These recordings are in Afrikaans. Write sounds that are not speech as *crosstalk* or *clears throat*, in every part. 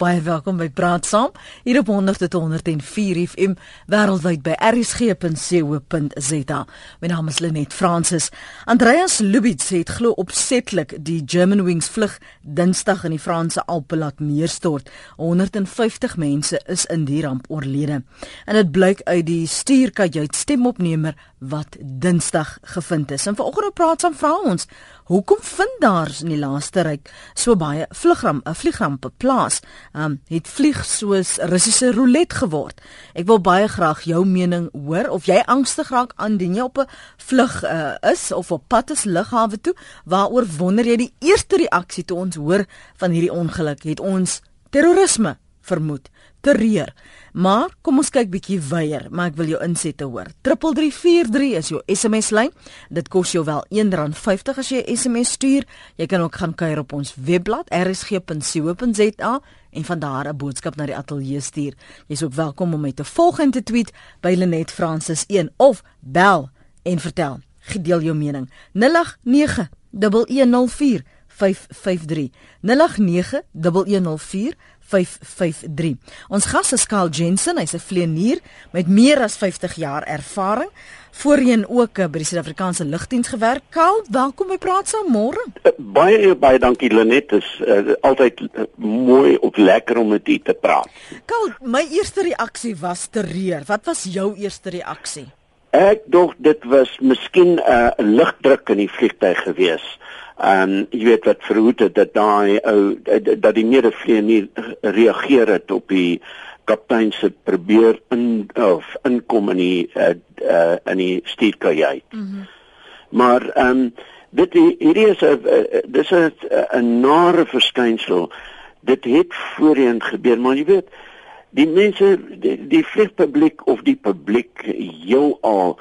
Baie welkom by Praat Saam hier op 100.104 FM wêreldwyd by rsg.co.za. My naam is Lenet Fransis. Andreas Lubitz het glo opsetlik die Germanwings vlug Dinsdag in die Franse Alpe laat neerstort. 150 mense is in die ramp oorlede. En dit blyk uit die stuurkajuit stemopnemer wat Dinsdag gevind is. En vanoggend praat saam vra ons, hoekom vind daar in die laaste ryk so baie vlugram 'n vliegrampe plaas? um, het vlieg soos Russiese roulette geword. Ek wil baie graag jou mening hoor of jy angstig raak aandien jy op 'n vlug uh, is of op pad is lughawe toe. Waaroor wonder jy die eerste reaksie toe ons hoor van hierdie ongeluk? Het ons terrorisme vermoed? Terreur. Maar kom ons kyk bietjie weier, maar ek wil jou insette hoor. 3343 is jou SMS lyn. Dit kos jou wel R1.50 as jy 'n SMS stuur. Jy kan ook gaan kuier op ons webblad rsg.co.za en van daar 'n boodskap na die ateljee stuur. Jy's ook welkom om my te volg en te tweet by Lenet Francis 1 of bel en vertel. Gedeel jou mening. 089 1104 553 089 1104 553. Ons gas is Karl Jensen, hy's 'n vlieënier met meer as 50 jaar ervaring. Voorheen ook by die Suid-Afrikaanse Lugdiens gewerk. Karl, welkom by Praat saam môre. Uh, baie baie dankie Lenet. Dit is uh, altyd uh, mooi of lekker om met u te praat. Karl, my eerste reaksie was terreur. Wat was jou eerste reaksie? Ek dink dit was miskien 'n uh, lugdruk in die vliegtyg geweest en jy weet wat verhoed het dat daai ou dat die medevlieë nie reageer het op die kaptein se probeer in of inkom in die uh, uh, in die stuurkajuit. Mm -hmm. Maar ehm um, dit hierdie is 'n dis 'n 'n nare verskynsel. Dit het voorheen gebeur, maar jy weet die mense die, die vliegpubliek of die publiek heelal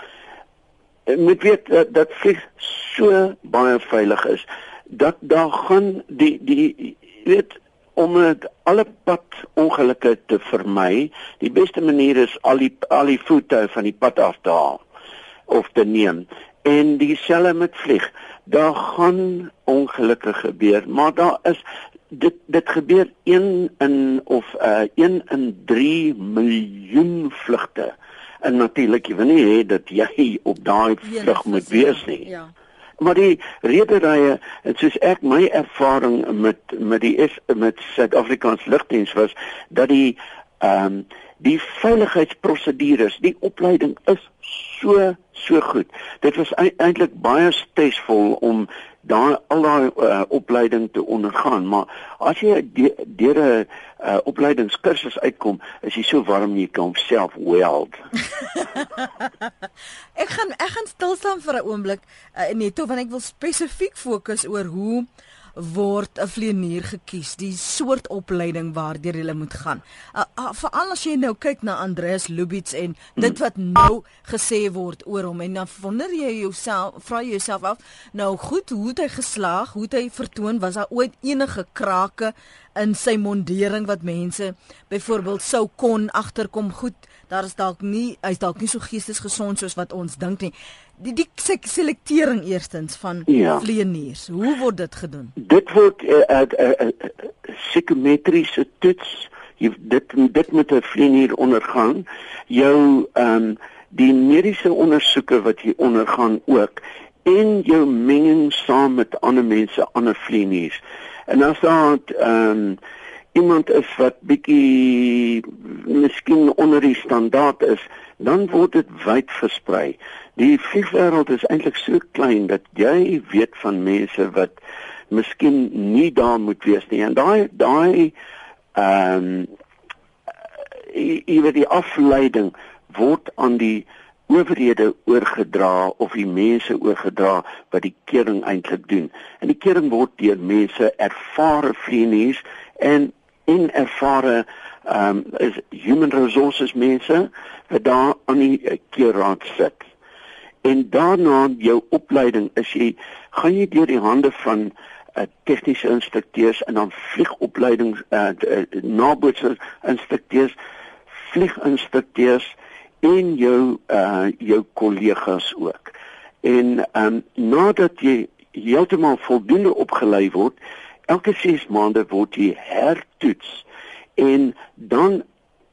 moet weet dat, dat vlieg so baie veilig is dat daar gaan die die weet om alle pad ongelukke te vermy die beste manier is al die al die voete van die pad af te haal of te neem en dieselfde met vlieg. Daar gaan ongelukke gebeur maar daar is dit dit gebeur 1 in of uh, 1 in 3 miljoen vlugte en natuurlik jy wil nie hê dat jy op daai vlug moet wees nie. Ja. Maar die rederye, soos ek my ervaring met met die is met Suid-Afrikaans lugdiens was dat die ehm um, die veiligheidsprosedures, die opleiding is so so goed. Dit was eintlik baie stresvol om daai al daai uh, opleiding te ondergaan, maar as jy deur 'n uh, opleidingskursus uitkom, is jy so warm jy kan self weld. *laughs* ek gaan ek gaan stil staan vir 'n oomblik uh, net toe want ek wil spesifiek fokus oor hoe word 'n vlieënier gekies, die soort opleiding waardeur jy moet gaan. Uh, uh, Veral as jy nou kyk na Andreas Lubitz en dit wat nou gesê word oor hom en dan wonder jy jouself, vra jy jouself af, nou goed, hoe het hy geslaag? Hoe het hy vertoon? Was daar ooit enige krake in sy mondering wat mense byvoorbeeld sou kon agterkom? Goed, daar is dalk nie hy's dalk nie so geestesgesond soos wat ons dink nie. Die die selektering eerstens van ja. vleeniers. Hoe word dit gedoen? Dit word 'n uh, uh, uh, uh, psigometriese toets. Jy dit dit moet 'n vleenier ondergaan. Jou ehm um, die mediese ondersoeke wat jy ondergaan ook en jou menging saam met ander mense, ander vleeniers. En as daar ehm um, iemand is wat bietjie miskien onder die standaard is, dan word dit wyd versprei. Die vliegwêreld is eintlik so klein dat jy weet van mense wat miskien nie daar moet wees nie. En daai daai ehm um, die afleiding word aan die owerhede oorgedra of die mense oorgedra wat die kering eintlik doen. En die kering word deur mense ervare vleenies en en ervare ehm um, is human resources mense wat daar aan die eh, keerraad sit. En daarna jou opleiding is jy gaan jy deur die hande van uh, tegniese instrukteurs en dan vliegopleidings uh, nabootse instrukteurs, vlieginstrukteurs en jou uh jou kollegas ook. En ehm um, nadat jy heeltemal voldoende opgelei word, elke 6 maande word jy hertoets en dan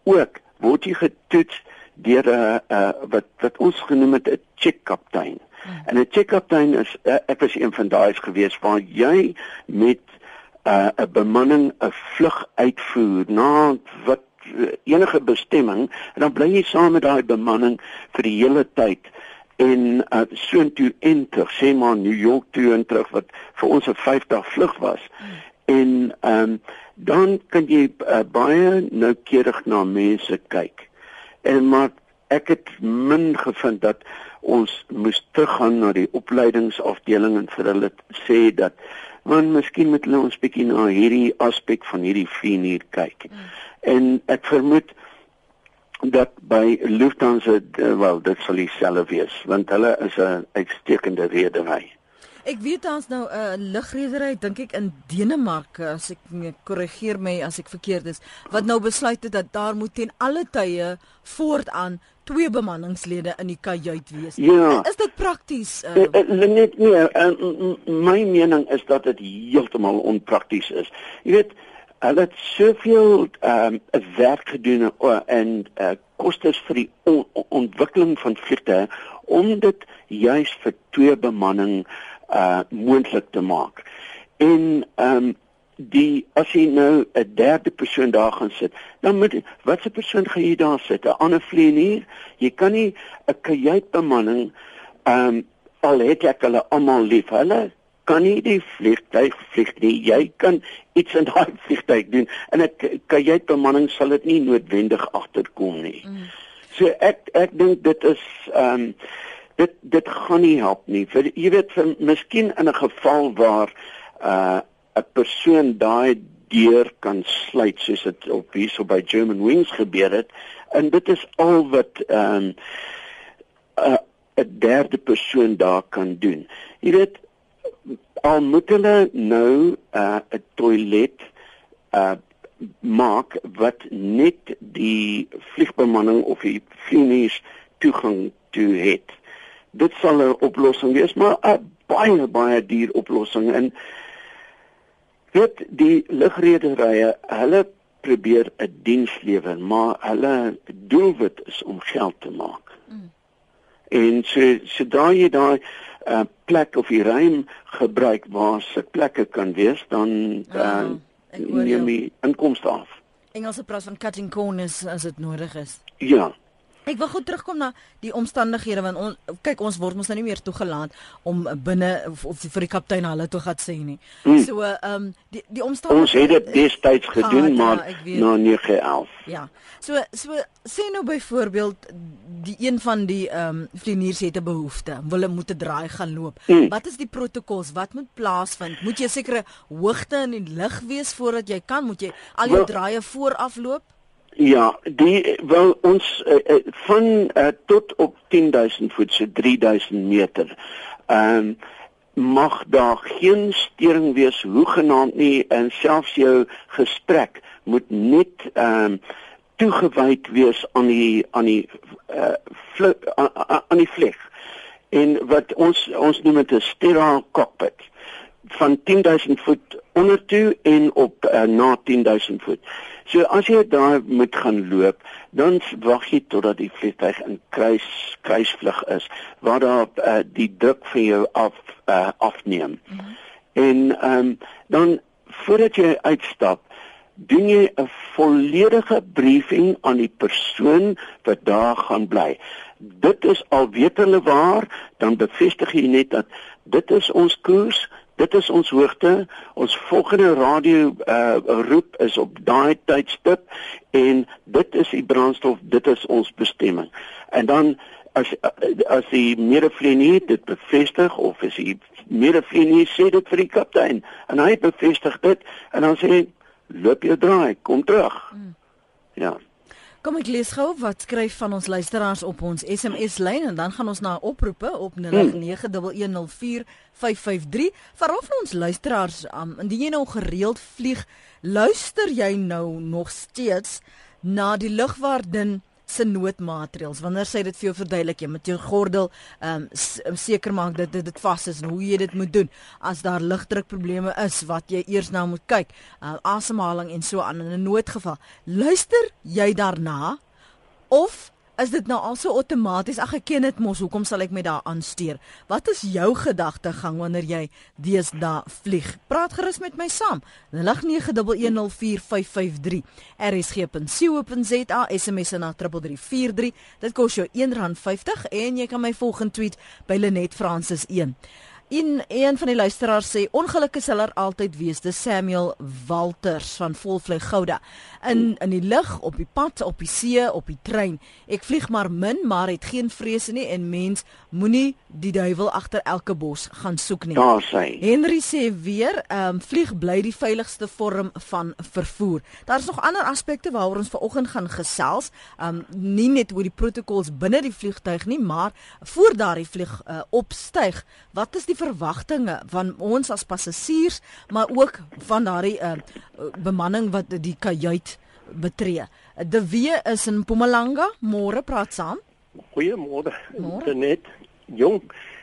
ook word jy getoets deur 'n uh, wat wat ons genoem het 'n check kaptein. Hmm. En 'n check kaptein is uh, ek was een van daai's gewees waar jy met 'n uh, bemanning 'n vlug uitvoer na wat enige bestemming en dan bly jy saam met daai bemanning vir die hele tyd en uh, soontoe en terug sê maar New York toe en terug wat vir ons 'n 5 dag vlug was. Hmm. En ehm um, dan kan jy uh, baie noukeurig na mense kyk. En maar ek het min gevind dat ons moes teruggaan na die opleidingsafdeling en vir hulle sê dat man miskien moet hulle ons bietjie na hierdie aspek van hierdie vier kyk. Mm. En ek vermoed dat by Lufthansa eh, wel dit sal dieselfde wees want hulle is 'n uitstekende redery. Ek weet ons nou 'n uh, lugredery dink ek in Denemarke as ek korrigeer my as ek verkeerd is wat nou besluit het dat daar moet ten alle tye voortaan twee bemanningslede in die kajuit wees. Ja. Is dit prakties? Uh... Net nee, uh, my mening is dat dit heeltemal onprakties is. Jy weet hulle het soveel ehm um, werk gedoen uh, en uh, kostes vir die on ontwikkeling van vliegtuie om dit juis vir twee bemanning uh moontlik te maak. En ehm um, die as jy nou 'n derde persoon daar gaan sit, dan moet watse persoon gaan jy daar sit? 'n Ander vlieënier? Jy kan nie 'n kajuitbemanning ehm um, al het ek hulle almal lief. Hulle kan nie die vliegtuig vlieg nie. Jy kan iets in daai *laughs* vliegtuig doen en 'n kajuitbemanning sal dit nie noodwendig agterkom nie. Mm. So ek ek dink dit is ehm um, dit dit gaan nie help nie vir jy weet vir miskien in 'n geval waar 'n uh, 'n persoon daai deur kan sluit soos dit op hierso by German Wings gebeur het en dit is al wat ehm um, 'n uh, 'n derde persoon daar kan doen jy weet al moet hulle nou 'n uh, toilet uh maak wat net die vliegbemanning of die vlieëniers toegang toe het dit sal 'n oplossing wees, maar 'n baie baie duur oplossing en weet die lugrederye, hulle probeer 'n diens lewer, maar hulle doelwit is om geld te maak. Mm. En so sodra jy daai uh, plek of die ruim gebruik waar se plekke kan wees, dan uh, neem jy inkomste af. Engelse praat van cutting corners as dit nodig is. Ja. Ek wil gou terugkom na die omstandighede want on, kyk ons word mos nou nie meer toegelaat om binne of, of vir die kaptein hulle toe gaan sê nie. Hmm. So ehm um, die die omstandighede Ons het dit destyds gedoen ja, maar na 911. Ja. So so sê nou byvoorbeeld die een van die ehm um, vlieëniers het 'n behoefte, wil hulle moet 'n draai gaan loop. Hmm. Wat is die protokols? Wat moet plaasvind? Moet jy sekere hoogte in die lug wees voordat jy kan? Moet jy al jou draaie vooraf loop? Ja, die wel ons uh, van uh, tot op 10000 voet so 3000 meter. Ehm um, mag daar geen stering wees hoegenaamd nie en selfs jou gesprek moet net ehm um, toegewyd wees aan die aan die uh, aan die vlieg. En wat ons ons noem dit 'n sterile cockpit van 10000 voet onder toe en op uh, na 10000 voet. So as jy daar moet gaan loop, dan wag jy totdat die vliegtuig in kruis kruisvlug is waar daar uh, die druk vir jou af uh, afneem. Mm -hmm. En ehm um, dan voordat jy uitstap, doen jy 'n volledige briefing aan die persoon wat daar gaan bly. Dit is al weet hulle waar, dan bevestig jy net dat dit is ons koers, Dit is ons hoogte. Ons volgende radio uh roep is op daai tydstip en dit is die brandstof, dit is ons bestemming. En dan as as die medevlieënier dit bevestig of as die medevlieënier sê dit vir die kaptein en hy bevestig dit en dan sê loop jy draai, kom terug. Hmm. Ja. Kom ek lees gou wat skryf van ons luisteraars op ons SMS lyn en dan gaan ons na oproepe op 0891104553. Veral vir ons luisteraars, um, indien jy nou gereeld vlieg, luister jy nou nog steeds na die lugwaardin se noodmaatreëls? Wanneer sê dit vir jou verduidelik jy met jou gordel ehm um, seker maak dat dit dit vas is en hoe jy dit moet doen as daar lugdrukprobleme is wat jy eers nou moet kyk, uh, asemhaling en so aan in 'n noodgeval. Luister jy daarna of Is dit nou al so outomaties? Ag ek ken dit mos, hoekom sal ek my daar aansteer? Wat is jou gedagtegang wanneer jy deesdae vlieg? Praat gerus met my saam. 0891104553. RSG.co.za SMS na 3343. Dit kos jou R1.50 en jy kan my volg en tweet by Lenet Francis 1. In een van die luisteraars sê ongelukkig sal er altyd wees, dis Samuel Walters van Volvlei Gouda. In in die lug, op die pad, op die see, op die trein. Ek vlieg maar min, maar het geen vrese nie en mens moenie die duiwel agter elke bos gaan soek nie. Daar sê. Henry sê weer, ehm um, vlieg bly die veiligste vorm van vervoer. Daar's nog ander aspekte waaroor ons vanoggend gaan gesels. Ehm um, nie net oor die protokols binne die vliegtuig nie, maar voor daardie vlieg uh, opstyg. Wat is die die verwagtinge van ons as passasiers, maar ook van daardie uh, bemanning wat die kajuit betree. De Wee is in Mpumalanga, môre praat saam. Goeiemôre. Net jong,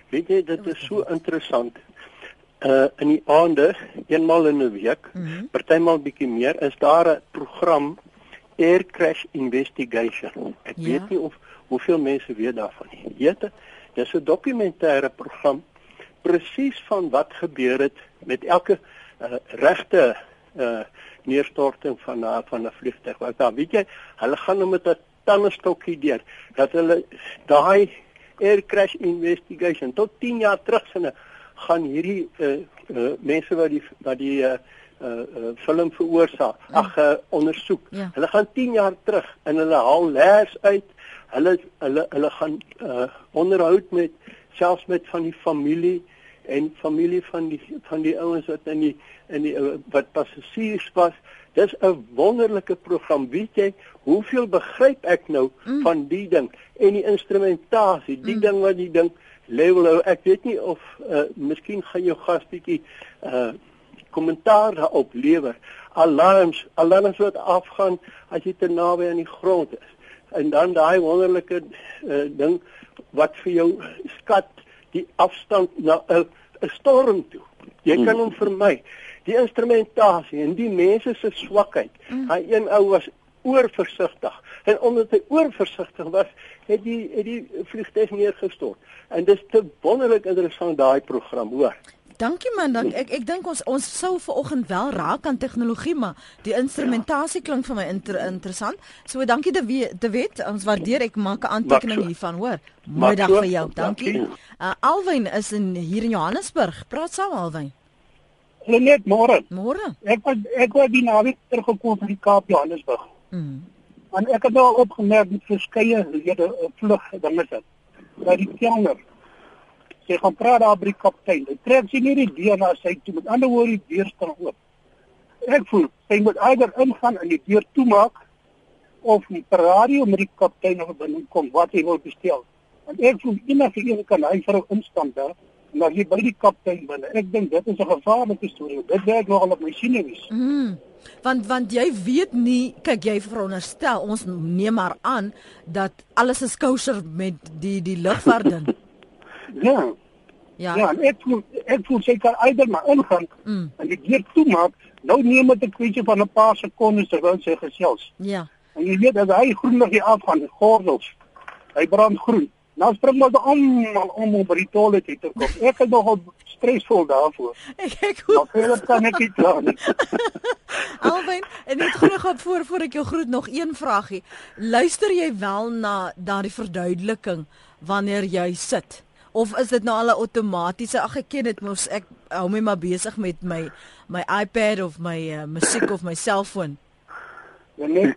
weet jy dit is so interessant. Uh in die aande, eenmal in 'n week, mm -hmm. partymal bietjie meer, is daar 'n program Air Crash Investigation. Ek ja. weet nie of hoeveel mense weet daarvan nie. Weet jy, dis 'n dokumentêre program presies van wat gebeur het met elke uh, regte uh, neerstorting van uh, van 'n vliegtuig. Want dan weet jy, hulle gaan nou met 'n tandestokkie deur dat hulle daai air crash investigation tot 10 jaar terug sinne gaan hierdie uh, uh, mense wat die wat die uh, uh, uh, film veroorsaak, ja. ag uh, ondersoek. Ja. Hulle gaan 10 jaar terug en hulle haal leers uit. Hulle hulle hulle gaan uh, onderhoud met selfs met van die familie en familie van die van die ouens wat in die in die wat passasiers was. Dis 'n wonderlike program. Weet jy hoeveel begryp ek nou mm. van die ding en die instrumentasie, die mm. ding wat die ding level nou, ek weet nie of uh, miskien gaan jou gas bietjie uh kommentaar daarop lewer. Alarms, alarms wat afgaan as jy te naby aan die grond is. En dan daai wonderlike uh, ding wat vir jou skat die afstand na 'n 'n storm toe. Jy kan hom vermy. Die instrumentasie en die mense se swakheid. Mm. Hy een ou was oorversigtig en omdat hy oorversigtig was, het die het die vliegtuig neergestort. En dis te wonderlik interessant daai program, hoor. Dankie man, dan ek ek dink ons ons sou ver oggend wel raak aan tegnologie, maar die instrumentasie ja. klink vir my inter, interessant. So dankie te weet, te weet ons waardeer ek maak 'n aantekening hiervan, hoor. Mooi dag vir jou. Dankie. Uh, Alwyn is in hier in Johannesburg. Praat saam Alwyn. Hallo net môre. Môre. Ek was ek was die naweek teruggekom van die Kaap Johannesburg. Mm. En ek het nou opgemerk met verskeie lede uh, vlug dinge sit. Dat die kelner sy gaan praat daar by die kaptein. Hy trek sy nie die deur na sy toe met ander woorde die deur staan oop. Ek voel sy moet eider ingaan en die deur toemaak of die radio met die kaptein of binne kom wat hy wil bestel. Want ek voel enige een kan hy vir 'n instant daar en dan hier by die kaptein binne. Ek dink dit is 'n gevaarlike storie. Dit werk nogal op my sinewies. Mm. Want want jy weet nie, kyk jy veronderstel ons neem maar aan dat alles is kosher met die die lugvaarding. *laughs* Ja. Ja. Ja, ek voel ek voel seker eider maar ingaan mm. en die deur toemaak. Nou neem dit 'n kwessie van 'n paar sekondes terwyl sy gesels. Ja. En jy weet dat hy groen nog hier afgaan, gordels. Hy brand groen. Nou spring maar almal om om by die toilet te kom. Ek is nogal stresvol daarvoor. *laughs* Ek ek hoe. Nou kan ek dit doen. *laughs* Alwyn, en net genoeg op voor voor ek jou groet nog een vragie. Luister jy wel na daardie verduideliking wanneer jy sit? Of is dit nou al 'n outomatiese ag ek ken dit mos ek hou my maar besig met my my iPad of my uh, musiek of my selfoon. Ja nee.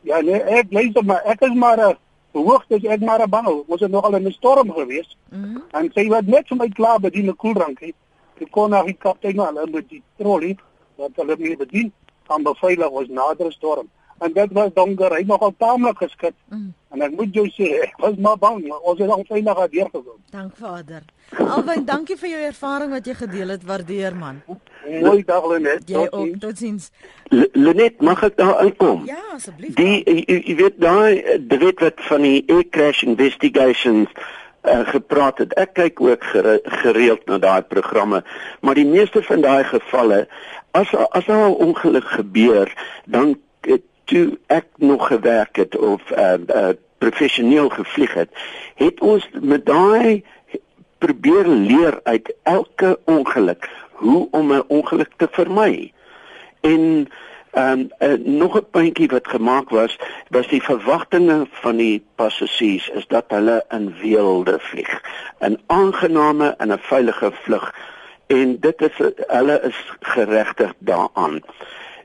Ja nee, ek lees maar ek is maar 'n hoogte ek maar 'n bang. Ons het nogal in 'n storm gewees. Mm -hmm. En sy wat net vir my klaar bedien 'n koeldrank het. Ek kon na die kaptein nou hulle met die trolley wat hulle mee bedien gaan beveilig ons nader storm. En dit was donker, hy nogal taamlik geskit. Mm. En ek moet jou sê, ek was maar bang, maar ons het al veilig daar gekom. Dank Vader. Alwyn, dankie vir jou ervaring wat jy gedeel het. Waardeer man. Mooi dag Lenet. Jy ook. Totsiens. Lenet, mag ek daar uitkom? Ja, asseblief. Die jy weet daai die wet wat van die air crash investigations uh, gepraat het. Ek kyk ook gere, gereeld na daai programme, maar die meeste van daai gevalle as as daar 'n ongeluk gebeur, dan eh, toe ek nog gewerk het of uh, uh, professioneel gevlieg het, het ons met daai probeer leer uit elke ongeluk hoe om 'n ongeluk te vermy. En ehm um, uh, nog 'n puntjie wat gemaak was, was die verwagtinge van die passasiers is dat hulle in weelde vlieg, 'n aangename en 'n veilige vlug. En dit is hulle is geregtig daaraan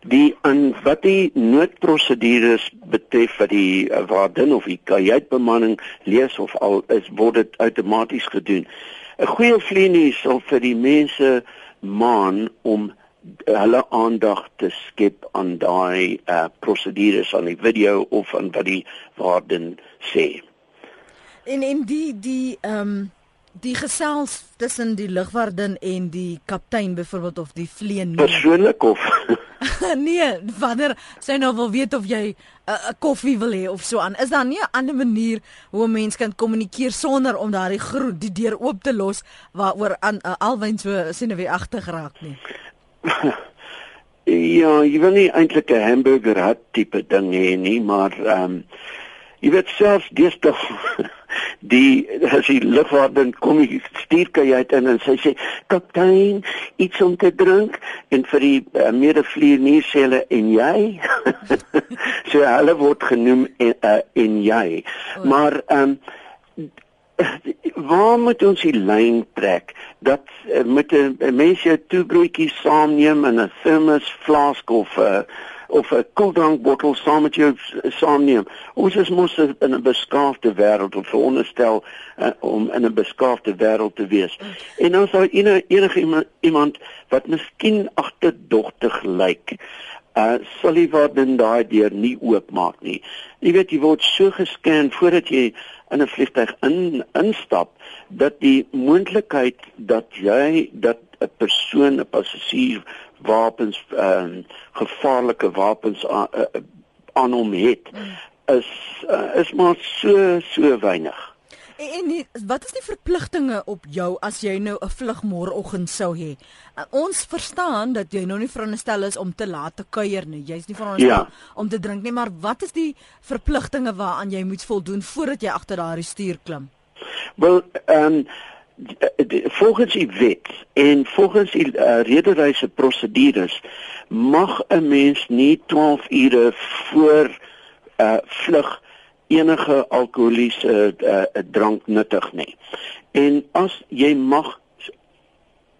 die en wat die noodprosedures betref wat die uh, waardin of die kajuitbemanning lees of al is word dit outomaties gedoen. 'n Goeie vlieënie sal vir die mense maan om hulle aandag te skep aan daai uh prosedures aan die video of aan wat die waarden sê. En en die die ehm um, die gesels tussen die lugwardin en die kaptein byvoorbeeld of die vlieën persoonlik of *laughs* nee, wanneer sy nou wil weet of jy 'n uh, koffie wil hê of so aan. Is daar nie 'n ander manier hoe 'n mens kan kommunikeer sonder om daardie groet die deur oop te los waaroor aan uh, alwyn so sineweagtig raak nie? *laughs* ja, jy wil nie eintlik 'n hamburger hut tipe ding hê nie, maar ehm um, jy weet selfs deesdae *laughs* die as die lugwagdin kom jy stuur kan jy uit in en sy sê kaptein iets om te drink? En vir die uh, medevlieër nie sê hulle en jy? *laughs* So hulle word genoem en, uh, en jy. Oh. maar ehm um, waar moet ons die lyn trek? Dat uh, met 'n mens jou toebroodjies saamneem in 'n thermos flask of 'n uh, of 'n koeldrankbottel saam met jou saamneem. Ons is mos in 'n beskaafde wêreld of veronderstel uh, om in 'n beskaafde wêreld te wees. En dan sou enige, enige iemand, wat miskien agterdogtig lyk, uh sal hy word dan daai deur nie oopmaak nie. Jy weet jy word so gescan voordat jy in 'n vliegtuig in instap dat die moontlikheid dat jy dat 'n persoon 'n passasier wapens ehm uh, gevaarlike wapens aan uh, aan hom het is uh, is maar so so weinig. En, en die, wat is die verpligtinge op jou as jy nou 'n vlug môreoggend sou hê? Uh, ons verstaan dat jy nou nie veronderstel is om te laat te kuier nie. Jy's nie veronderstel ja. om te drink nie, maar wat is die verpligtinge waaraan jy moet voldoen voordat jy agter daardie stuur klim? Wel, ehm um, volgens die wet en volgens die uh, rederyse prosedures mag 'n mens nie 12 ure voor uh, vlug enige alkoholiese uh, drank nuttig nie. En as jy mag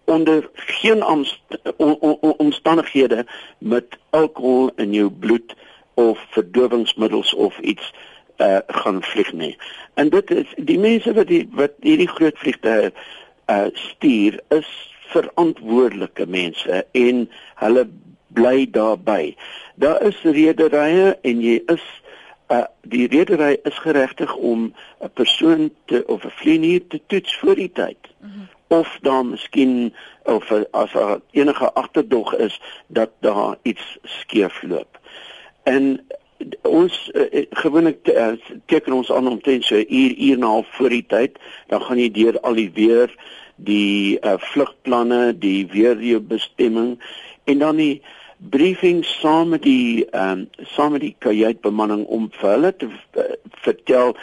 onder geen omst om, om, omstandighede met alkohol in jou bloed of verdowingsmiddels of iets uh, gaan vlieg nie. En dit is die mense wat die wat hierdie groot vliegtuie uh stuur is verantwoordelike mense en hulle bly daarby. Daar is rederye en jy is uh die redery is geregtig om 'n persoon te of 'n vlieënier te toets voor die tyd. Mm -hmm. Of dan miskien of as daar enige agterdog is dat daar iets skeef loop. En ons uh, gewoonlik uh, teken ons aan om ten so uur uur en 'n half voor die tyd. Dan gaan jy deur al die weer die uh, vlugplanne die weer die bestemming en dan die briefing saam met die um, saam met die kajuitbemanning om vir hulle te uh, vertel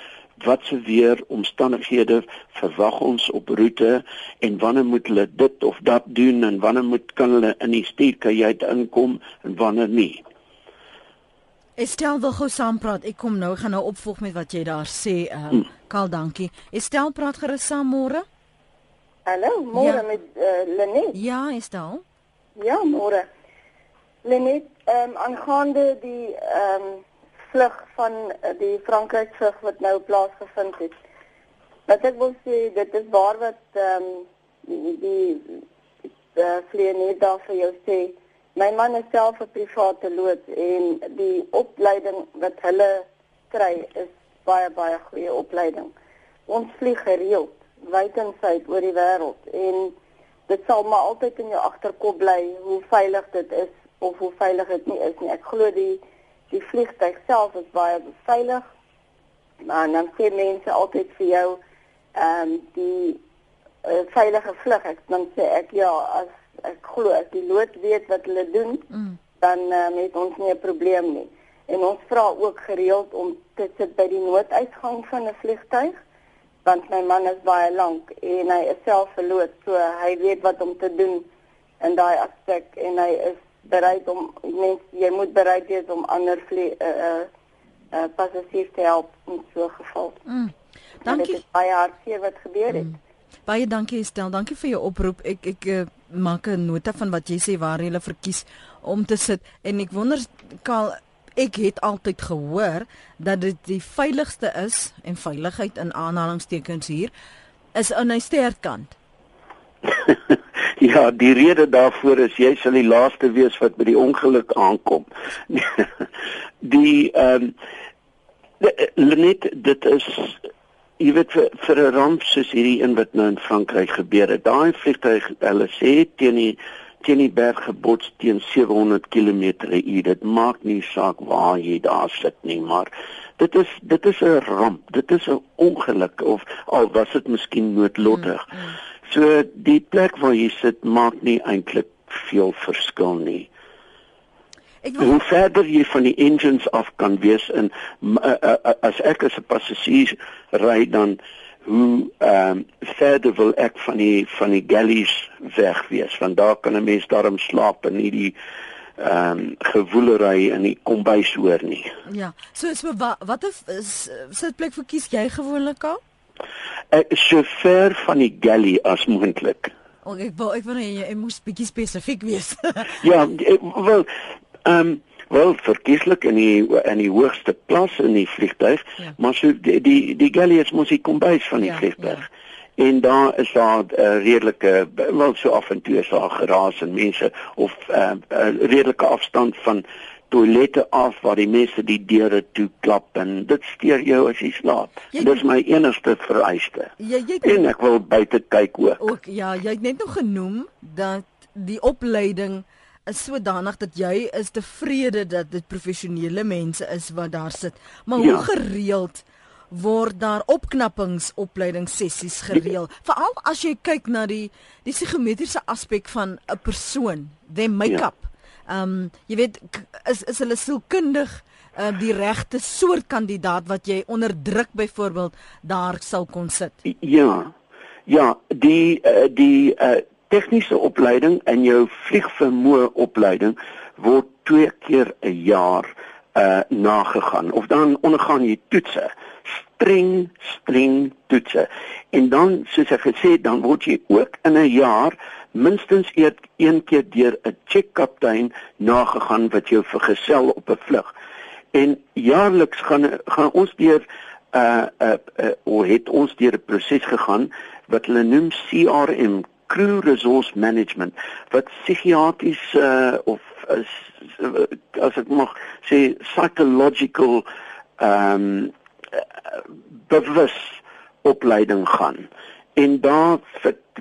wat se weer omstandighede verwag ons op roete en wanneer moet hulle dit of dat doen en wanneer moet kan hulle in die stuurkajuit inkom en wanneer nie Estel wil gou saam praat. Ek kom nou gaan nou opvolg met wat jy daar sê. Ehm um, Karl, dankie. Estel praat gerus saam môre. Hallo, môre ja. met uh, Lenet. Ja, Estel. Ja, môre. Lenet, ehm um, aangaande die ehm um, vlug van uh, die Frankryk vlug wat nou plaasgevind het. Wat ek wil sê, dit is waar wat ehm um, die die uh, vlieënier daar vir jou sê My man is self 'n private loods en die opleiding wat hulle kry is baie baie goeie opleiding. Ons vlieg gereeld wyd en suid oor die wêreld en dit sal maar altyd in jou agterkop bly hoe veilig dit is of hoe veilig dit nie is nie. Ek glo die die vliegtuig self is baie veilig. Maar dan sê mense altyd vir jou ehm um, die uh, veilige vlug. Ek dan sê ek ja, as ek glo as die lood weet wat hulle doen, mm. dan uh, het ons nie 'n probleem nie. En ons vra ook gereeld om te sit by die nooduitgang van 'n vliegtuig want my man is baie lank en hy is self verloot, so hy weet wat om te doen in daai aspek en hy is bereid om mens jy moet bereid wees om ander vlie uh, uh, uh, passasiers te help in so 'n geval. Mm. Dankie. Dit is baie hartseer wat gebeur het. Mm. Baie dankie Estel, dankie vir jou oproep. Ek ek uh, maak 'n nota van wat jy sê waar jy verkies om te sit en ek wonder Karl ek het altyd gehoor dat dit die veiligste is en veiligheid in aanhalingstekens hier is aan die sterkant. *laughs* ja, die rede daarvoor is jy sal die laaste wees wat by die ongeluk aankom. *laughs* die ehm um, net dit is jy weet vir, vir 'n ramp soos hierdie een wat nou in Frankryk gebeur het. Daai vliegtuig hulle sê teen die teen die berg gebots teen 700 km/h. Dit maak nie saak waar jy daar sit nie, maar dit is dit is 'n ramp. Dit is 'n ongeluk of al was dit miskien noodlottig. Mm, mm. So die plek waar jy sit maak nie eintlik veel verskil nie. Ek wil... Hoe verder jy van die engines af kan wees in uh, uh, uh, as ek as 'n passasier ry dan hoe ehm um, verder wil ek van die van die galleys weg wees want daar kan 'n mens daarom slaap en nie die ehm um, gewoelery in die kombuis hoor nie. Ja. So so wat wat is sit plek vir kies jy gewoonlik al? Ek so ver van die galley as moontlik. Oh, ek wou ek wou jy, jy moes bietjie spesifiek wees. ja, *laughs* wel ehm um, wel verkieslik in die in die hoogste klas in die vliegtuig, ja. maar so die die, die galley is mos die kombuis van die ja, vliegtuig. Ja. En daar is daar 'n uh, redelike wel so af en toe is daar geraas en mense of 'n uh, uh, redelike afstand van toilette af waar die mense die deure toe klap en dit steur jou as jy slaap. Jy, dit is my enigste vereiste. Ja, jy, jy, en ek wil buite kyk ook. Ook ja, jy het net nog genoem dat die opleiding is sodanig dat jy is tevrede dat dit professionele mense is wat daar sit. Maar ja. hoe gereeld word daar opknappingsopleidingssessies gereël? Veral as jy kyk na die die psigometriese aspek van 'n persoon, their make-up. Ja. Ehm um, jy weet is is hulle sielkundig uh, die regte soort kandidaat wat jy onder druk byvoorbeeld daar sal kon sit? Ja. Ja, die uh, die uh, tegniese opleiding en jou vliegvermoë opleiding word twee keer 'n jaar uh nagegaan. Of dan ondergaan jy toetse streng streng toetse en dan soos ek gesê dan word jy ook in 'n jaar minstens eet een keer deur 'n check-kaptein nagegaan wat jou vergesel op 'n vlug. En jaarliks gaan gaan ons deur uh uh, uh of het ons deur 'n proses gegaan wat hulle noem CRM crew resource management wat psigiatries uh, of as as ek mag sê psychological ehm um, bewus opleiding gaan en daar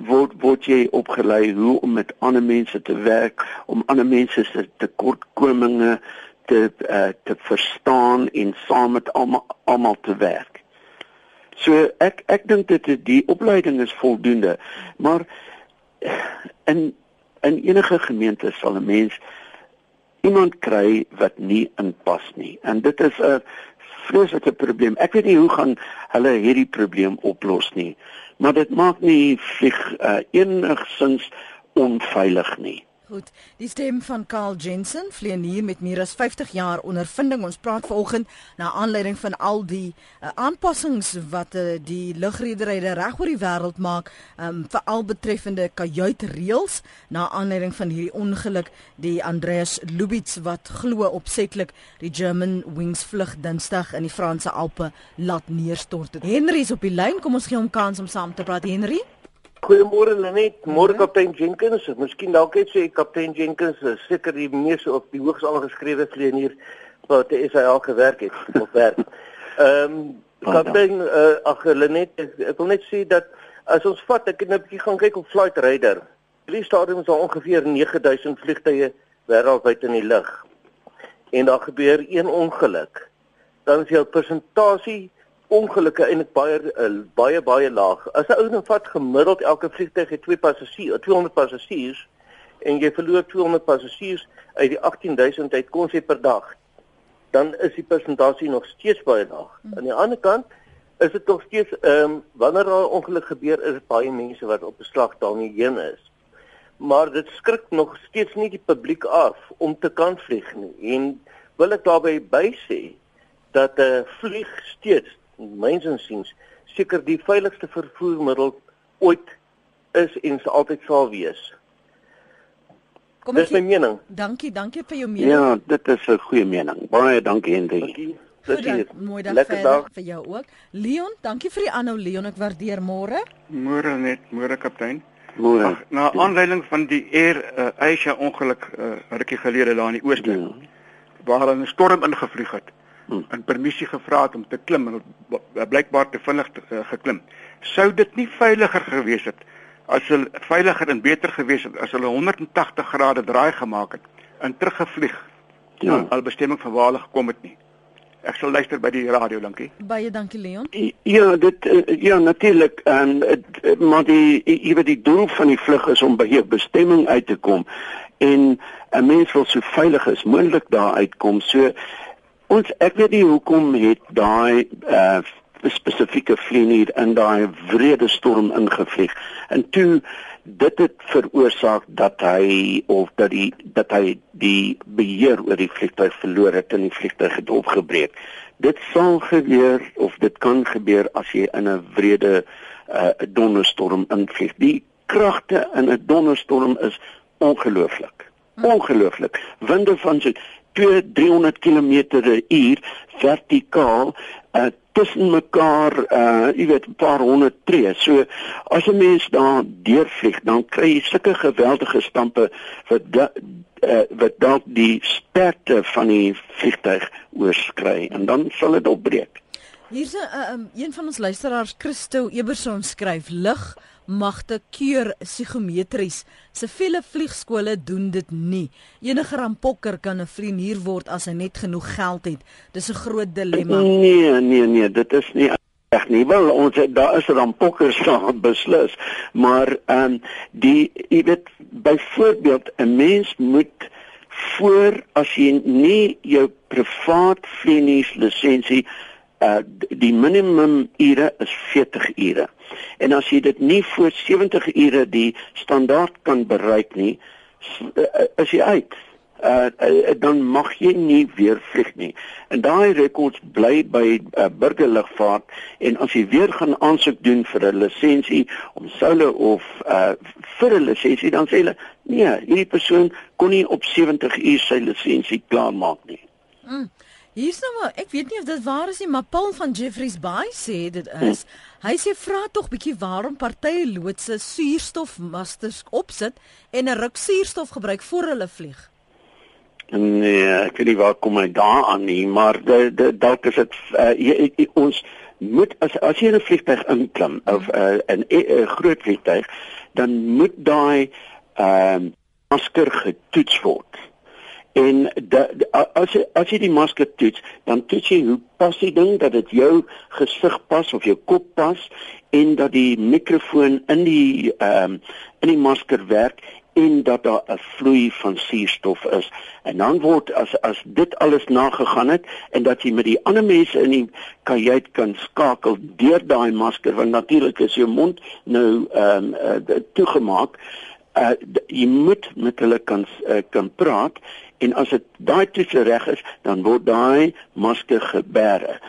word word jy opgelei hoe om met ander mense te werk om ander mense se tekortkominge te uh, te verstaan en saam met almal te werk. So ek ek dink dit die opleiding is voldoende, maar in in enige gemeente sal 'n mens iemand kry wat nie inpas nie. En dit is 'n vreeslike probleem. Ek weet nie hoe gaan hulle hierdie probleem oplos nie, maar dit maak nie vlieg uh, enigsins onveilig nie. Goed. Die stem van Karl Jensen, vlieënier met meer as 50 jaar ondervinding. Ons praat vanoggend na aanleiding van al die uh, aanpassings wat uh, die lugrederye reg oor die wêreld maak, um, veral betreffende kajuitreëls na aanleiding van hierdie ongeluk die Andreas Lubitz wat glo opsetlik die German Wings vlug Dinsdag in die Franse Alpe laat neerstort. Henry is op die lyn. Kom ons gee hom kans om saam te praat, Henry. Goeiemôre Lenet, môre kaptein Jenkins. Miskien dalk net sê kaptein Jenkins is seker die mees op die hoogs aangeskrewe vlieënier wat die SAA gewerk het *laughs* of werk. Ehm um, Kaptein uh, ag Lenet ek, ek wil net sê dat as ons vat ek het nou 'n bietjie gaan kyk op Flight Radar. Hierdie stadium is daar ongeveer 9000 vliegtye wêreldwyd in die lug. En daar gebeur een ongeluk. Dan is jou persentasie ongelukke eintlik baie uh, baie baie laag. As 'n ou nou vat gemiddeld elke vliegtyg het twee passasiers, 200 passasiers en jy verloor 200 passasiers uit die 18000 uit kon sê per dag dan is die persentasie nog steeds baie laag. Hmm. Aan die ander kant is dit nog steeds ehm um, wanneer daar 'n ongeluk gebeur is baie mense wat op beslag daarmee heen is. Maar dit skrik nog steeds nie die publiek af om te kan vlieg nie. En wil ek daarbey bysê dat 'n uh, vlieg steeds mensensiens seker die veiligste vervoermiddel ooit is en sal altyd sal wees. Kom ek Dis my mening. Dankie, dankie vir jou mening. Ja, dit is 'n goeie mening. Baie dankie Henry. Dankie. Goeie, mooi dag Lekker dag vir jou ook. Leon, dankie vir die aanhou Leon, ek waardeer môre. Môre net, môre kaptein. Môre. Na aanleiding van die Air uh, Asia ongeluk uh, rukkie gelede daar in die ooste ja. waar hulle 'n storm ingevlieg het. En permissie gevra het om te klim en blykbaar te vinnig uh, geklim. Sou dit nie veiliger gewees het as hulle veiliger en beter gewees het as hulle 180 grade draai gemaak het en teruggevlieg ja. na al bestemming van waar hulle gekom het nie. Ek sal luister by die radio dankie. Baie dankie Leon. Ja, dit eh, ja natuurlik en eh, maar die ewe die doel van die vlug is om by 'n bestemming uit te kom en 'n mens wil so veilig as moontlik daar uitkom. So ons ek weet nie hoekom het daai uh 'n spesifieke vlieënier in daai wrede storm ingevlieg. En toe dit het veroorsaak dat hy of dat die dat hy die beheer oor die vliegtuig verloor het en die vliegtuig het opgebreek. Dit sal gebeur of dit kan gebeur as jy in 'n wrede uh, donderstorm invlieg. Die kragte in 'n donderstorm is ongelooflik. Hm. Ongelooflik. Winde van so 2 300 km/h vertikaal uh, tussen mekaar uh jy weet 'n paar honderd tree. So as 'n mens daar deurvlieg, dan kry jy sulke geweldige stampe wat da, uh, wat dalk die sterkte van die vliegtuig oorskry en dan sal dit opbreek. Hier's 'n uh, um, een van ons luisteraars Christo Eberson skryf lig magte keur psigometries. Siviele vliegskole doen dit nie. Enige rampokker kan 'n vlieënier word as hy net genoeg geld het. Dis 'n groot dilemma. Nee, nee, nee, dit is nie reg nie. Wel, ons daar is rampokkers *laughs* staan beslis, maar ehm um, die jy weet byvoorbeeld 'n mens moet voor as jy nie jou privaat vlieëniers lisensie uh die minimum ure is 40 ure. En as jy dit nie voor 70 ure die standaard kan bereik nie, is jy uit. Uh, uh dan mag jy nie weer vlieg nie. En daai rekords bly by uh, burgerlugvaart en as jy weer gaan aansoek doen vir 'n lisensie om soule of uh vir 'n lisensie dan sê hulle nee, hierdie persoon kon nie op 70 uur sy lisensie klaarmaak nie. Mm. Hier's nou maar, ek weet nie of dit waar is nie, maar Paul van Jeffreys Bay sê dit is. *clears throat* Hy sê vra tog bietjie waarom partye loodse suurstofmasters opsit en 'n ruk suurstof gebruik voor hulle vlieg. Nee, ek weet nie waar kom hy daaraan nie, maar dalk is dit uh, ons moet as as jy 'n vliegtuig inklim of uh, 'n 'n groot vliegtuig, dan moet daai ehm uh, masker getoets word. En da, da, as jy as jy die masker toets, dan toets jy hoe pas die ding dat dit jou gesig pas of jou kop pas en dat die mikrofoon in die ehm um, in die masker werk en dat daar 'n vloei van suurstof is. En dan word as as dit alles nagegaan het en dat jy met die ander mense in die kajuit kan skakel deur daai masker want natuurlik is jou mond nou ehm um, uh, toegemaak. Uh, jy moet met hulle kan uh, kan praat en as dit daai toets reg is, dan word daai masker gebeere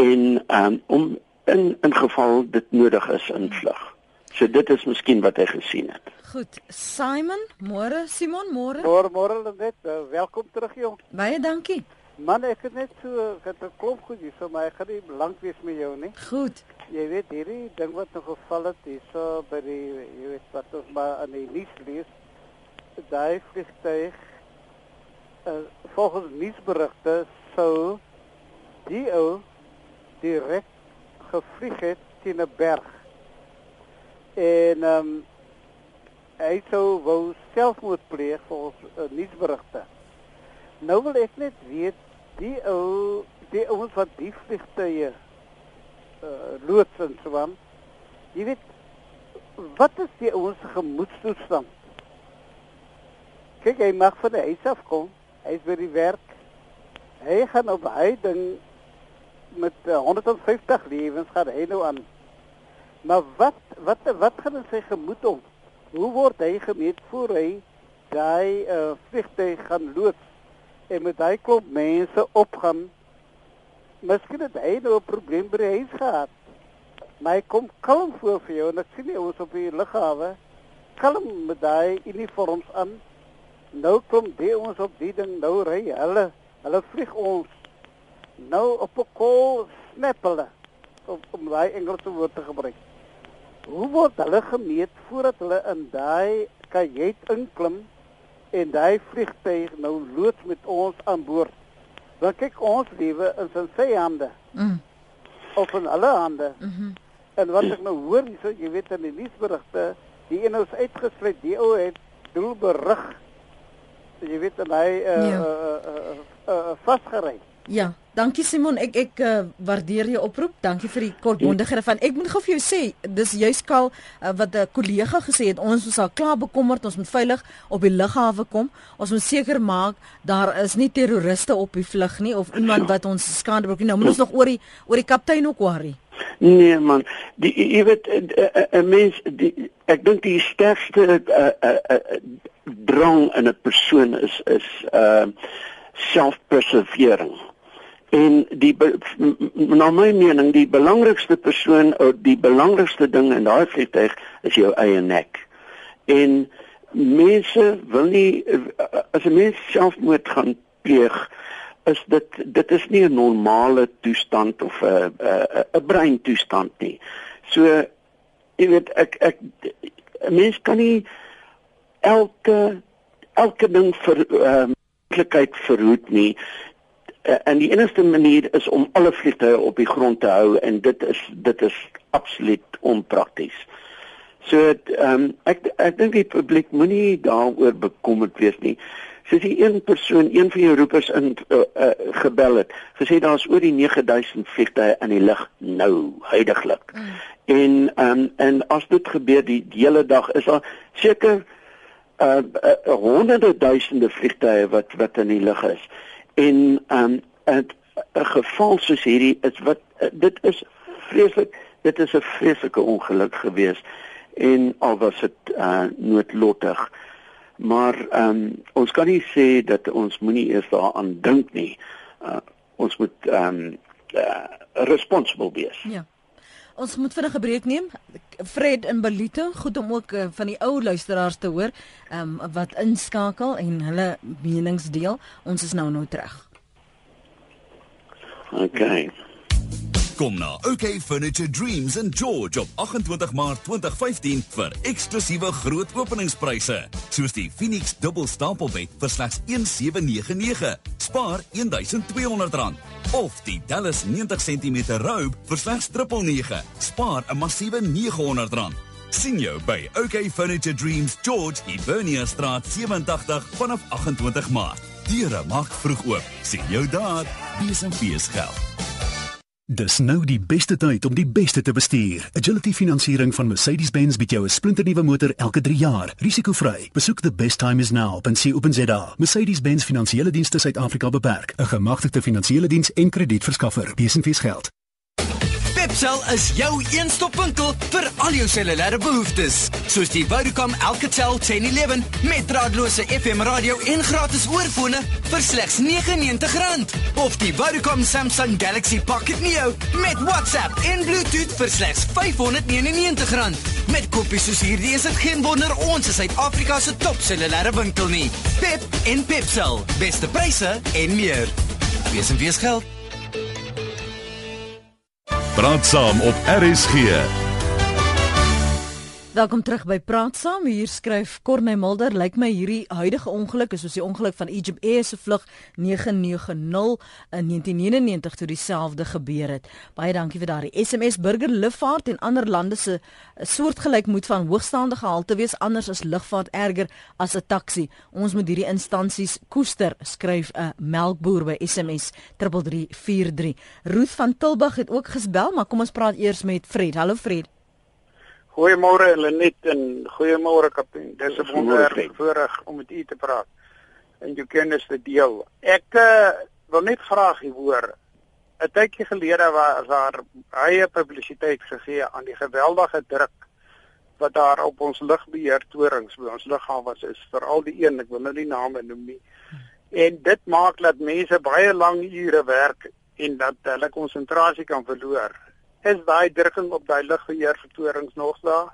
en um, om in in geval dit nodig is invlug. So dit is miskien wat hy gesien het. Goed, Simon, môre, Simon, môre. Môre, môre net, uh, welkom terug jong. Baie dankie. Man, ek het net so het 'n klop goed hier, so maar ek gaan nie lank wees met jou nie. Goed. Jy weet hierdie ding wat nog geval het, hier so by die jy weet wat ons maar aan die nuus lees. Daai vliegtuig uh, volgens nuusberigte sou die ou direk gevlieg het teen 'n berg. En ehm um, hy sou wou selfmoord pleeg volgens uh, nuusberigte. Nou wil ek net weet die ou die ouens wat die vliegtye uh, loods en so aan. Jy weet wat is die ouens se gemoedstoestand? Kyk, hy mag van die huis af kom. Hy is by die werk. Hy gaan op hy ding met uh, 150 lewens gaan hy nou aan. Maar wat wat wat gaan in sy gemoed om? Hoe word hy gemeet voor hy daai uh, vliegtuig gaan loods en met daai klop mense opgaan? Miskien het hy nou 'n probleem by die huis gehad. Maar hy kom kalm voor vir jou en ek sien nie ons op die lughawe kalm met daai uniforms aan nou kom die ons op die ding nou ry hulle hulle vlieg ons nou op 'n kol snap hulle om om daai Engelse woord te gebruik hoe word hulle gemeet voordat hulle in daai kajuit inklim en daai vliegtuig nou loods met ons aan boord want kyk ons lewe is in sy hande mm. of in hulle hande mm -hmm. en wat ek nou hoor hierso jy weet in die nuusberigte die een is uitgesluit die ou het doelberig jy weet en hy uh, ja. uh, uh, uh, uh, vasgery. Ja, dankie Simon. Ek ek uh, waardeer jou oproep. Dankie vir die kortbondigheid van. Ek moet gou vir jou sê, dis juist kal uh, wat 'n kollega gesê het, ons is al klaar bekommerd, ons moet veilig op die lughawe kom. Ons moet seker maak daar is nie terroriste op die vlug nie of iemand wat ons skade berokken. Nou moet ons nog oor die oor die kaptein ook worry. Nee man, die jy weet 'n mens die ek dink die sterkste uh, uh, uh, drang in 'n persoon is is uh selfpreservering. En die na my mening die belangrikste persoon of die belangrikste ding in daai vliegtuig is jou eie nek. En mense wil nie as 'n mens selfmoord gaan pleeg is dit dit is nie 'n normale toestand of 'n 'n 'n breintoestand nie. So jy weet ek ek 'n mens kan nie elke elke ding vir ehm uh, moontlikheid verhoed nie. Uh, en die enigste manier is om alle vliegtye op die grond te hou en dit is dit is absoluut onprakties. So ehm um, ek ek dink die publiek moenie daaroor bekommerd wees nie. Soos die een persoon, een van jou roepers in uh, uh, gebel het, gesê daar's oor die 9000 vliegtye in die lug nou huidigelik. Mm. En ehm um, en as dit gebeur die, die hele dag is daar seker uh, uh honderde duisende vliegtye wat wat in die lug is. En um 'n 'n geval soos hierdie is wat uh, dit is vreeslik dit is 'n vreeslike ongeluk gewees en al was dit uh noodlottig. Maar um ons kan nie sê dat ons moenie eers daaraan dink nie. Uh ons moet um uh, responsible wees. Ja. Ons moet vinnig 'n breek neem. Fred in Belito, goed om ook uh, van die ou luisteraars te hoor, ehm um, wat inskakel en hulle menings deel. Ons is nou nou terug. Okay. Kom na OK Furniture Dreams in George op 28 Maart 2015 vir eksklusiewe groot openingspryse. Soos die Phoenix Double Stapelbed vir slegs 1799, spaar R1200. Of die Dallas 90 cm robe vir slegs 999, spaar 'n massiewe R900. Sien jou by OK Furniture Dreams George, Hibernia Straat 87 vanaf 28 Maart. Diere maak vroeg oop. Sien jou daar. Besenfees geld. Dis nou die beste tyd om die beste te bestuur. Agility Finansiering van Mercedes-Benz bied jou 'n splinternuwe motor elke 3 jaar, risikoevry. Besoek the best time is now by COPZA. Mercedes-Benz Finansiële Dienste Suid-Afrika beperk, 'n gemagtigde finansiële diens en kredietverskaffer. Besenfees geld. Pepsel is jou een-stop-winkel vir al jou cellulêre behoeftes, soos die Vodacom Alcatel 1011 met draadloose FM radio en gratis oorfone vir slegs R99, of die Vodacom Samsung Galaxy Pocket Neo met WhatsApp en Bluetooth vir slegs R599. Met koppies soos hierdie is dit geen wonder ons is Suid-Afrika se top cellulêre winkel nie. Pep en Pepsel, beste pryse en meer. Wees en wees geld. Praat saam op RSG. Welkom terug by Praat Saam. Hier skryf Corne Mulder, lyk my hierdie huidige ongeluk is soos die ongeluk van Egypt Air se vlug 990 in 1999 toe dieselfde gebeur het. Baie dankie vir daardie SMS burger lugvaart en ander lande se soortgelyk moet van hoogstaande gehalte wees anders as lugvaart erger as 'n taxi. Ons moet hierdie instansies koester, skryf 'n melkboer by SMS 3343. Ruth van Tilburg het ook gesbel, maar kom ons praat eers met Fred. Hallo Fred. Goeiemôre Lenet en goeiemôre kaptein. Dis 'n wonderlike voorreg om met u te praat en jou kennis te deel. Ek uh, wil net graag u hoor. 'n Tydjie gelede was daar baie publisiteit gegee aan die geweldige druk wat daar op ons lugbeheer torings by ons lughawens is, veral die een, ek wil nou nie name noem nie. En dit maak dat mense baie lang ure werk en dat hulle konsentrasie kan verloor is daai drukking op daai lugbeheer vertorings nog daar.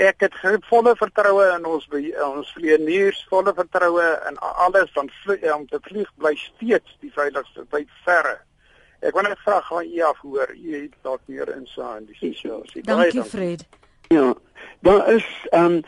Ek het volle vertroue in ons ons vlieëniers, volle vertroue in alles van vlie, om te vlieg bly steeds die veiligste by verre. Ek wil net vra gaan u af hoor, u het dalk meer insig in die situasie. Dankie Fred. Ja, daar is ehm um,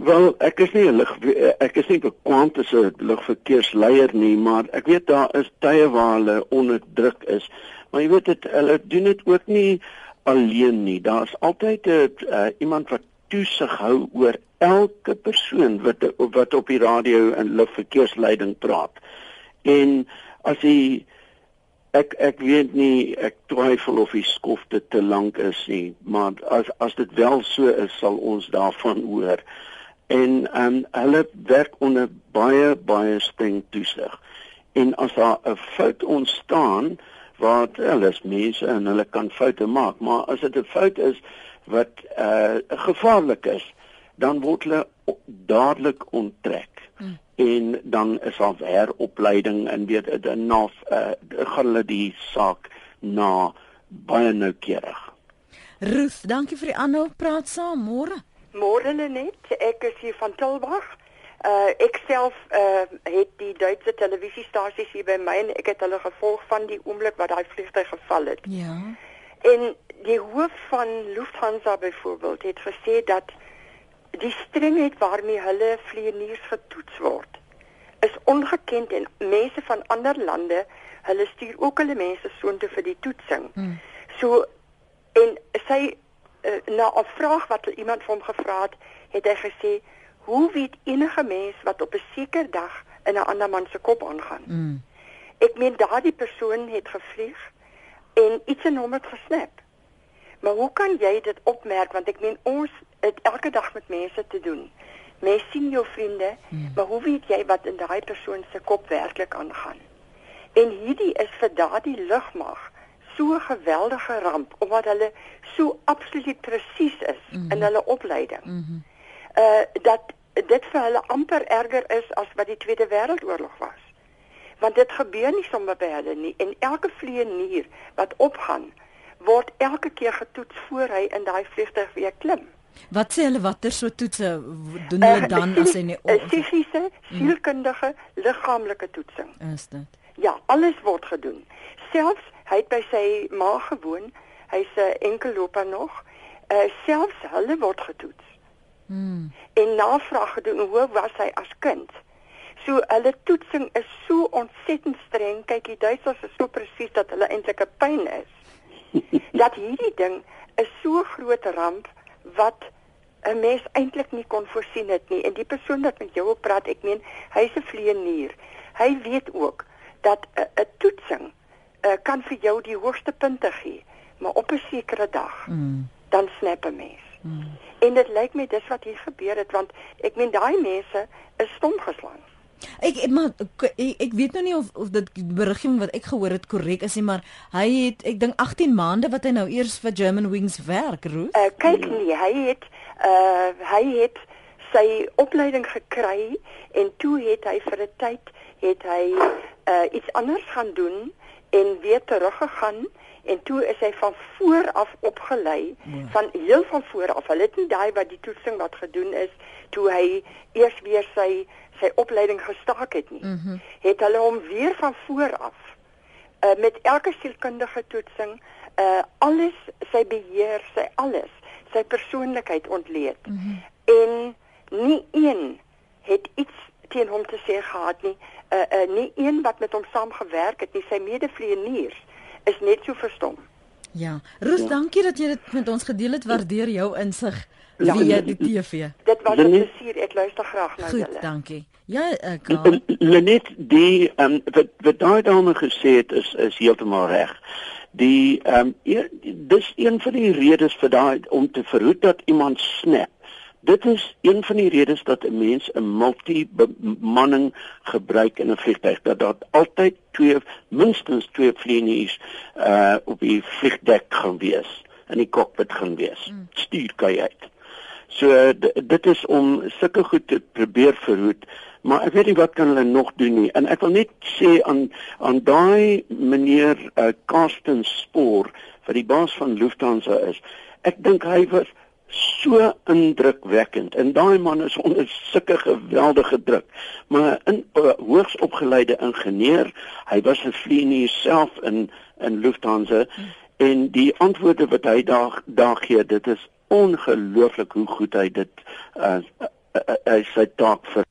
wel ek is nie 'n lig ek is nie bekwant as 'n lugverkeersleier nie, maar ek weet daar is tye waar hulle onder druk is. Maar jy weet dit hulle doen dit ook nie alleen nie. Daar's altyd 'n uh, iemand wat toesig hou oor elke persoon wat wat op die radio en lugverkeersleiding praat. En as jy ek ek weet nie ek twyfel of die skofte te lank is nie, maar as as dit wel so is, sal ons daarvan hoor. En ehm um, hulle werk onder baie baie streng toesig. En as daar 'n fout ontstaan, waar hulle is mense en hulle kan foute maak, maar as dit 'n fout is wat uh gevaarlik is, dan word hulle dadelik onttrek. Hmm. En dan is daar heropleiding en weet dan na uh gaan hulle die saak na baie noukeurig. Ruth, dankie vir die aanhou praat saam môre. Môre net, ek is hier van Tilburg. Uh ek self uh het die Duitse televisiestasies hier by my en ek het hulle gevolg van die oomblik wat daai vliegtuig geval het. Ja. En die hoof van Lufthansa byvoorbeeld het gesê dat die strengheid waarmee hulle vlieëniers getoets word is ongekend en mense van ander lande, hulle stuur ook hulle mense soontoe vir die toetsing. Hmm. So en sy uh, na 'n vraag wat iemand van hom gevra het, het hy gesê Hoe weet enige mens wat op 'n sekere dag in 'n ander man se kop aangaan? Mm. Ek meen daardie persoon het gevlieg en iets in hom het gesnap. Maar hoe kan jy dit opmerk want ek meen ons het elke dag met mense te doen. Mens sien jou vriende, mm. maar hoe weet jy wat in daai persoon se kop werklik aangaan? En hierdie is vir daardie lugmag so 'n geweldige ramp omdat hulle so absoluut presies is mm -hmm. in hulle opleiding. Mm -hmm uh dat dit vir hulle amper erger is as wat die Tweede Wêreldoorlog was. Want dit gebeur nie sommer by hulle nie en elke vlieënier wat opgaan word elke keer getoets voor hy in daai vliegtuig weer klim. Wat sê hulle watter so toetse doen hulle uh, dan as hy nie fisiese, sielkundige, liggaamlike toetsing? Is dit? Ja, alles word gedoen. Selfs hy het by sy ma gewoon, hy's 'n enkelloper nog, uh selfs hulle word getoets. Hmm. En navraag gedoen hoe was hy as kind? So hulle toetsing is so ontsettend streng. Kyk, die Duitsers is so presies dat hulle eintlik 'n pyn is. *laughs* dat hierdie ding is so groot ramp wat 'n mens eintlik nie kon voorsien het nie. En die persoon wat met jou op praat, ek meen, hy's 'n vlieënier. Hy weet ook dat 'n toetsing uh, kan vir jou die hoogste punte gee, maar op 'n sekere dag mm. dan snap 'n mens. Mm. En dit lyk my dis wat hier gebeur het want ek meen daai mense is stom geslaan. Ek maar ek, ek weet nou nie of of dit berigging wat ek gehoor het korrek is nie, maar hy het ek dink 18 maande wat hy nou eers vir German Wings werk, Ruth. Uh, kyk nie, hy het uh hy het sy opleiding gekry en toe het hy vir 'n tyd het hy uh iets anders gaan doen en weer teruggegaan en toe is hy van voor af opgelei ja. van heel van voor af. Hulle het nie daai wat die toetsing wat gedoen is toe hy eers weer sy sy opleiding gestaak het nie. Mm -hmm. Het hulle hom weer van voor af uh, met elke sielkundige toetsing uh alles sy beheer, sy alles, sy persoonlikheid ontleed. Mm -hmm. En nie een het iets teen hom te sê gehad nie. Uh uh nie een wat met hom saamgewerk het nie. Sy medevlieëniers is net so verstom. Ja, Roos, ja. dankie dat jy dit met ons gedeel het. Waardeer jou insig ja, via die TV. Dit was 'n plesier. Ek luister graag na julle. Goed, dankie. Ja, ek uh, Lenet die ehm um, wat wat daai dame gesê het is is heeltemal reg. Die ehm um, dis een van die redes vir daai om te verhoed dat iemand snap. Dit is een van die redes dat 'n mens 'n multi-bemanning gebruik in 'n vliegtuig dat daar altyd twee minstens twee vlieëniers uh op die vliegdek gaan wees in die cockpit gaan wees. Mm. Stuurkajuit. So dit is om sulke goed te probeer verhoed, maar ek weet nie wat kan hulle nog doen nie. En ek wil net sê aan aan daai meneer uh, Karsten Spoor wat die baas van Lufthansa is. Ek dink hy was so indrukwekkend en daai man is onder sulke geweldige druk maar 'n uh, hoogs opgeleide ingenieur hy was 'n vlieënier self in in Lufthansa hmm. en die antwoorde wat hy daar daar gee dit is ongelooflik hoe goed hy dit uh, uh, uh, uh, sy taak vir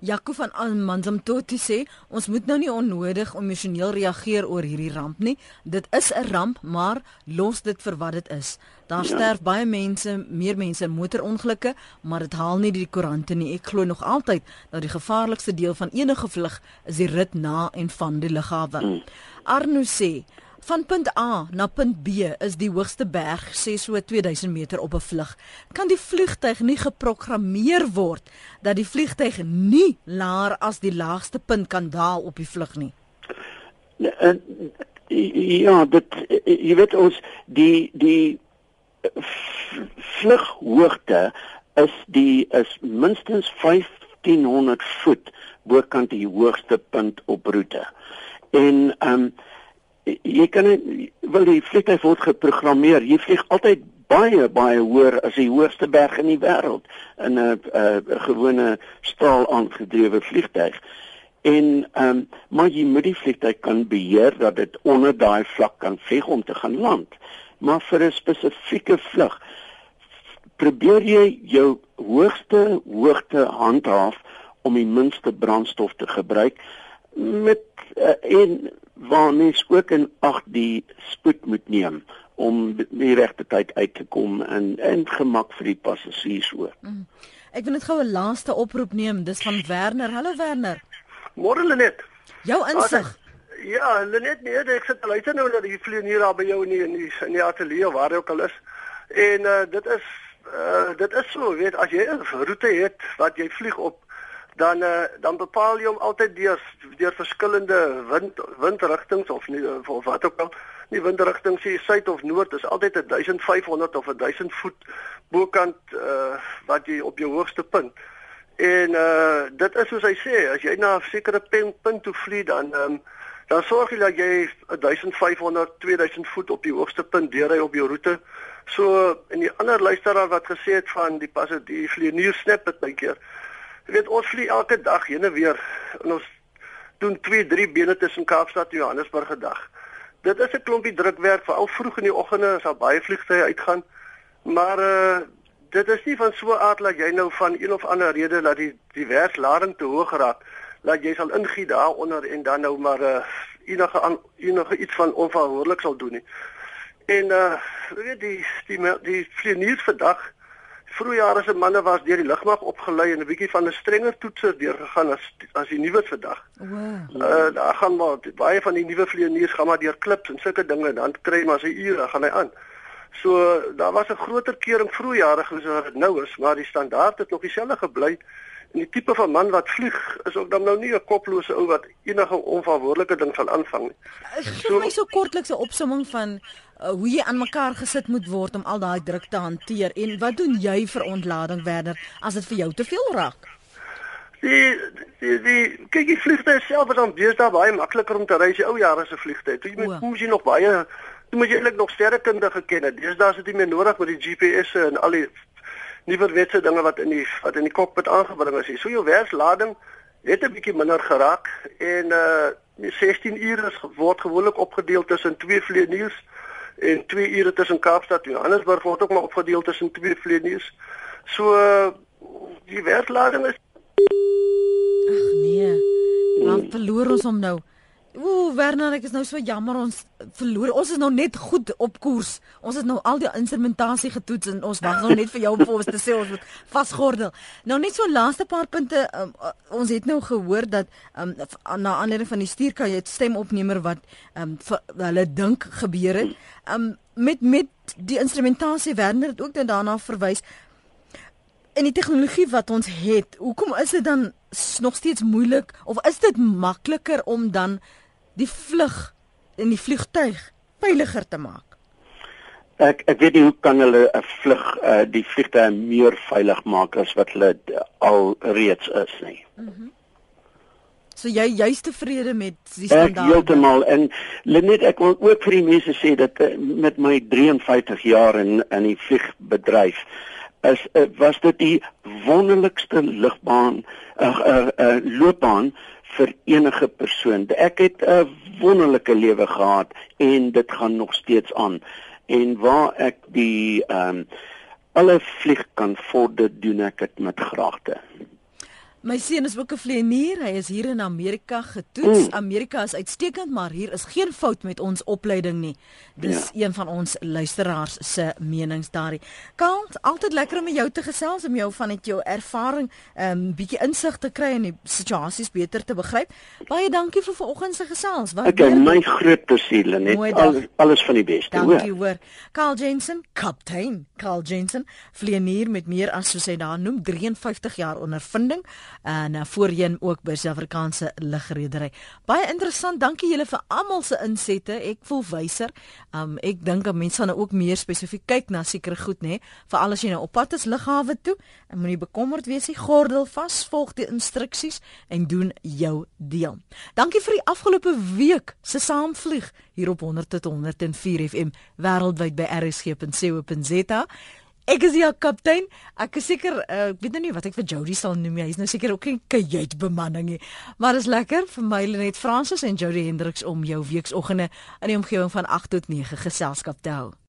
Jaco van Almanzamtoti sê ons moet nou nie onnodig emosioneel reageer oor hierdie ramp nie. Dit is 'n ramp, maar los dit vir wat dit is. Daar ja. sterf baie mense, meer mense in motorongelukke, maar dit haal nie die koerante nie. Ek glo nog altyd dat die gevaarlikste deel van enige vlug is die rit na en van die lughawe. Mm. Arno sê Van punt A na punt B is die hoogste berg sê so 2000 meter op 'n vlug. Kan die vliegtyg nie geprogrammeer word dat die vliegtyg nie laer as die laagste punt kan daal op die vlug nie? Ja, dit jy weet ons die die vlughoogte is die is minstens 1500 voet bokant die hoogste punt op roete. En ehm um, jy kan wil die vliegtuig word geprogrammeer. Jy vlieg altyd baie baie hoër as die hoogste berg in die wêreld in 'n 'n gewone staal aangedrewe vliegtuig. En ehm um, maar jy moet die vliegtuig kan beheer dat dit onder daai vlak kan vlieg om te gaan land. Maar vir 'n spesifieke vlug probeer jy jou hoogste hoogte handhaaf om die minste brandstof te gebruik met uh, en waar mens ook in ag die spoed moet neem om die regte tyd uit te kom en en gemak vir die passasiers ook. Mm. Ek wil net gou 'n laaste oproep neem, dis van Werner. Hallo Werner. Môre Lenet. Jou insig. Ja, Lenet, nee, ek sit luister nou dat die vlieënier daar by jou in die in die, in die ateljee waar hy ook al is. En uh, dit is uh, dit is so, weet as jy 'n roete het wat jy vlieg op dan uh, dan bepaal jy hom altyd deur deur verskillende wind windrigtings of nie of wat ook al nie windrigting sê suid of noord is altyd 1500 of 1000 voet bokant uh, wat jy op jou hoogste punt. En uh, dit is soos hy sê as jy na 'n sekere punt, punt toe vlieg dan um, dan sorg jy dat jy 1500 2000 voet op die hoogste punt deur hy op jou roete. So en die ander luisteraar wat gesê het van die pas die vlieënier snap dit baie keer Jy weet ons vlieg elke dag heen en weer en ons doen 2, 3 bene tussen Kaapstad en Johannesburg 'n dag. Dit is 'n klompie drukwerk veral vroeg in die oggende as daar baie vliegtye uitgaan. Maar uh dit is nie van so aard dat jy nou van een of ander rede dat die die werkslading te hoog raak dat jy sal ingie daaronder en dan nou maar uh enige an, enige iets van onverantwoordelik sal doen nie. En uh weet die die die, die vlieëniers vandag Vroegjare se manne was deur die lugmag opgelei en 'n bietjie van 'n strenger toetser deurgegaan as as die nuwe vandag. Wow. Uh daar gaan maar baie van die nuwe vlieëniers gaan maar deur klips en sulke dinge dan kry maar sy ure gaan hy aan. So daar was 'n groter kering vroegjare as wat dit nou is, maar die standaard het nog dieselfde gebly. En die tipe van man wat vlieg is ook dan nou nie 'n koplose ou wat enige onverantwoordelike ding sal aanvang nie. Gee so, my so kortliks 'n opsomming van uh, hoe jy aan mekaar gesit moet word om al daai druk te hanteer en wat doen jy vir ontlading verder as dit vir jou te veel raak? Die die die kyk die vliegtuig self is dan deesdae baie makliker om te ry as die ou jare se vliegtuig. Jy moet moet jy nog baie jy moet eintlik nog sterrekunde geken het. Deesdae is dit nie meer nodig met die GPS en al die nuwerwetse dinge wat in die wat in die kokpit aangebring is. So jou werkslading het 'n bietjie minder geraak en uh 16 ure word gewoonlik opgedeel tussen twee vlieëniers en 2 ure tussen Kaapstad en Johannesburg word ook maar opgedeel tussen twee vlieëniers. So die werklading is Ag nee. Dan verloor ons hom nou. Ooh, Werner, ek is nou so jammer ons verloor. Ons is nou net goed op koers. Ons het nou al die instrumentasie getoets en ons wag nou net vir jou om vir ons te sê ons moet vasgordel. Nou net so laaste paar punte. Um, uh, ons het nou gehoor dat um, na aanleiding van die stuurkaart stemopnemer wat um, hulle dink gebeur het. Um, met met die instrumentasie Werner het ook dan daarna verwys en die tegnologie wat ons het. Hoekom is dit dan nog steeds moeilik of is dit makliker om dan die vlug in die vliegtuig veiliger te maak? Ek ek weet nie hoe kan hulle 'n vlug uh, die vliegtuig meer veilig maak as wat hulle al reeds is nie. Mhm. Mm so jy jy's tevrede met die standaard? Ek heeltemal en Lenet ek wil ook vir die mense sê dat uh, met my 53 jaar in in die vliegbedryf is uh, was dit die wonderlikste lugbaan 'n uh, uh, uh, loopbaan vir enige persoon. Ek het 'n wonderlike lewe gehad en dit gaan nog steeds aan. En waar ek die ehm um, alle vlieg kan vorder doen ek dit met graagte. My seun is ook 'n vlieënier. Hy is hier in Amerika getoets. Mm. Amerika is uitstekend, maar hier is geen fout met ons opleiding nie. Dis ja. een van ons luisteraars se menings daarin. Kant, altyd lekker om met jou te gesels om jou van net jou ervaring 'n um, ehm, bietjie insig te kry en die situasies beter te begryp. Baie dankie vir vanoggend se gesels. Wat het my groot plesier net alles, alles van die beste. Dankie hoor. Karl Jensen, kaptein Karl Jensen, vlieënier met meer as soos hy daar noem 53 jaar ondervinding en uh, voorheen ook by Suid-Afrikaanse lugredery. Baie interessant. Dankie julle vir almal se insette. Ek voel wyser. Um ek dink dat mense gaan nou ook meer spesifiek kyk na sekere goed, nê, veral as jy nou op pad is lughawe toe. En moenie bekommerd wees nie. Gordel vas, volg die instruksies en doen jou deel. Dankie vir die afgelope week se saamvlieg hier op 100 tot 104 FM wêreldwyd by rsg.co.za. Ek is ja kaptein. Ek is seker uh, ek weet nou nie wat ek vir Jody sal noem nie. Hy's nou seker ook 'n kajuit bemanning nie. Maar is lekker vir my Lenet Francis en Jody Hendriks om jou weeksoggende in die omgewing van 8 tot 9 geselskap te hou.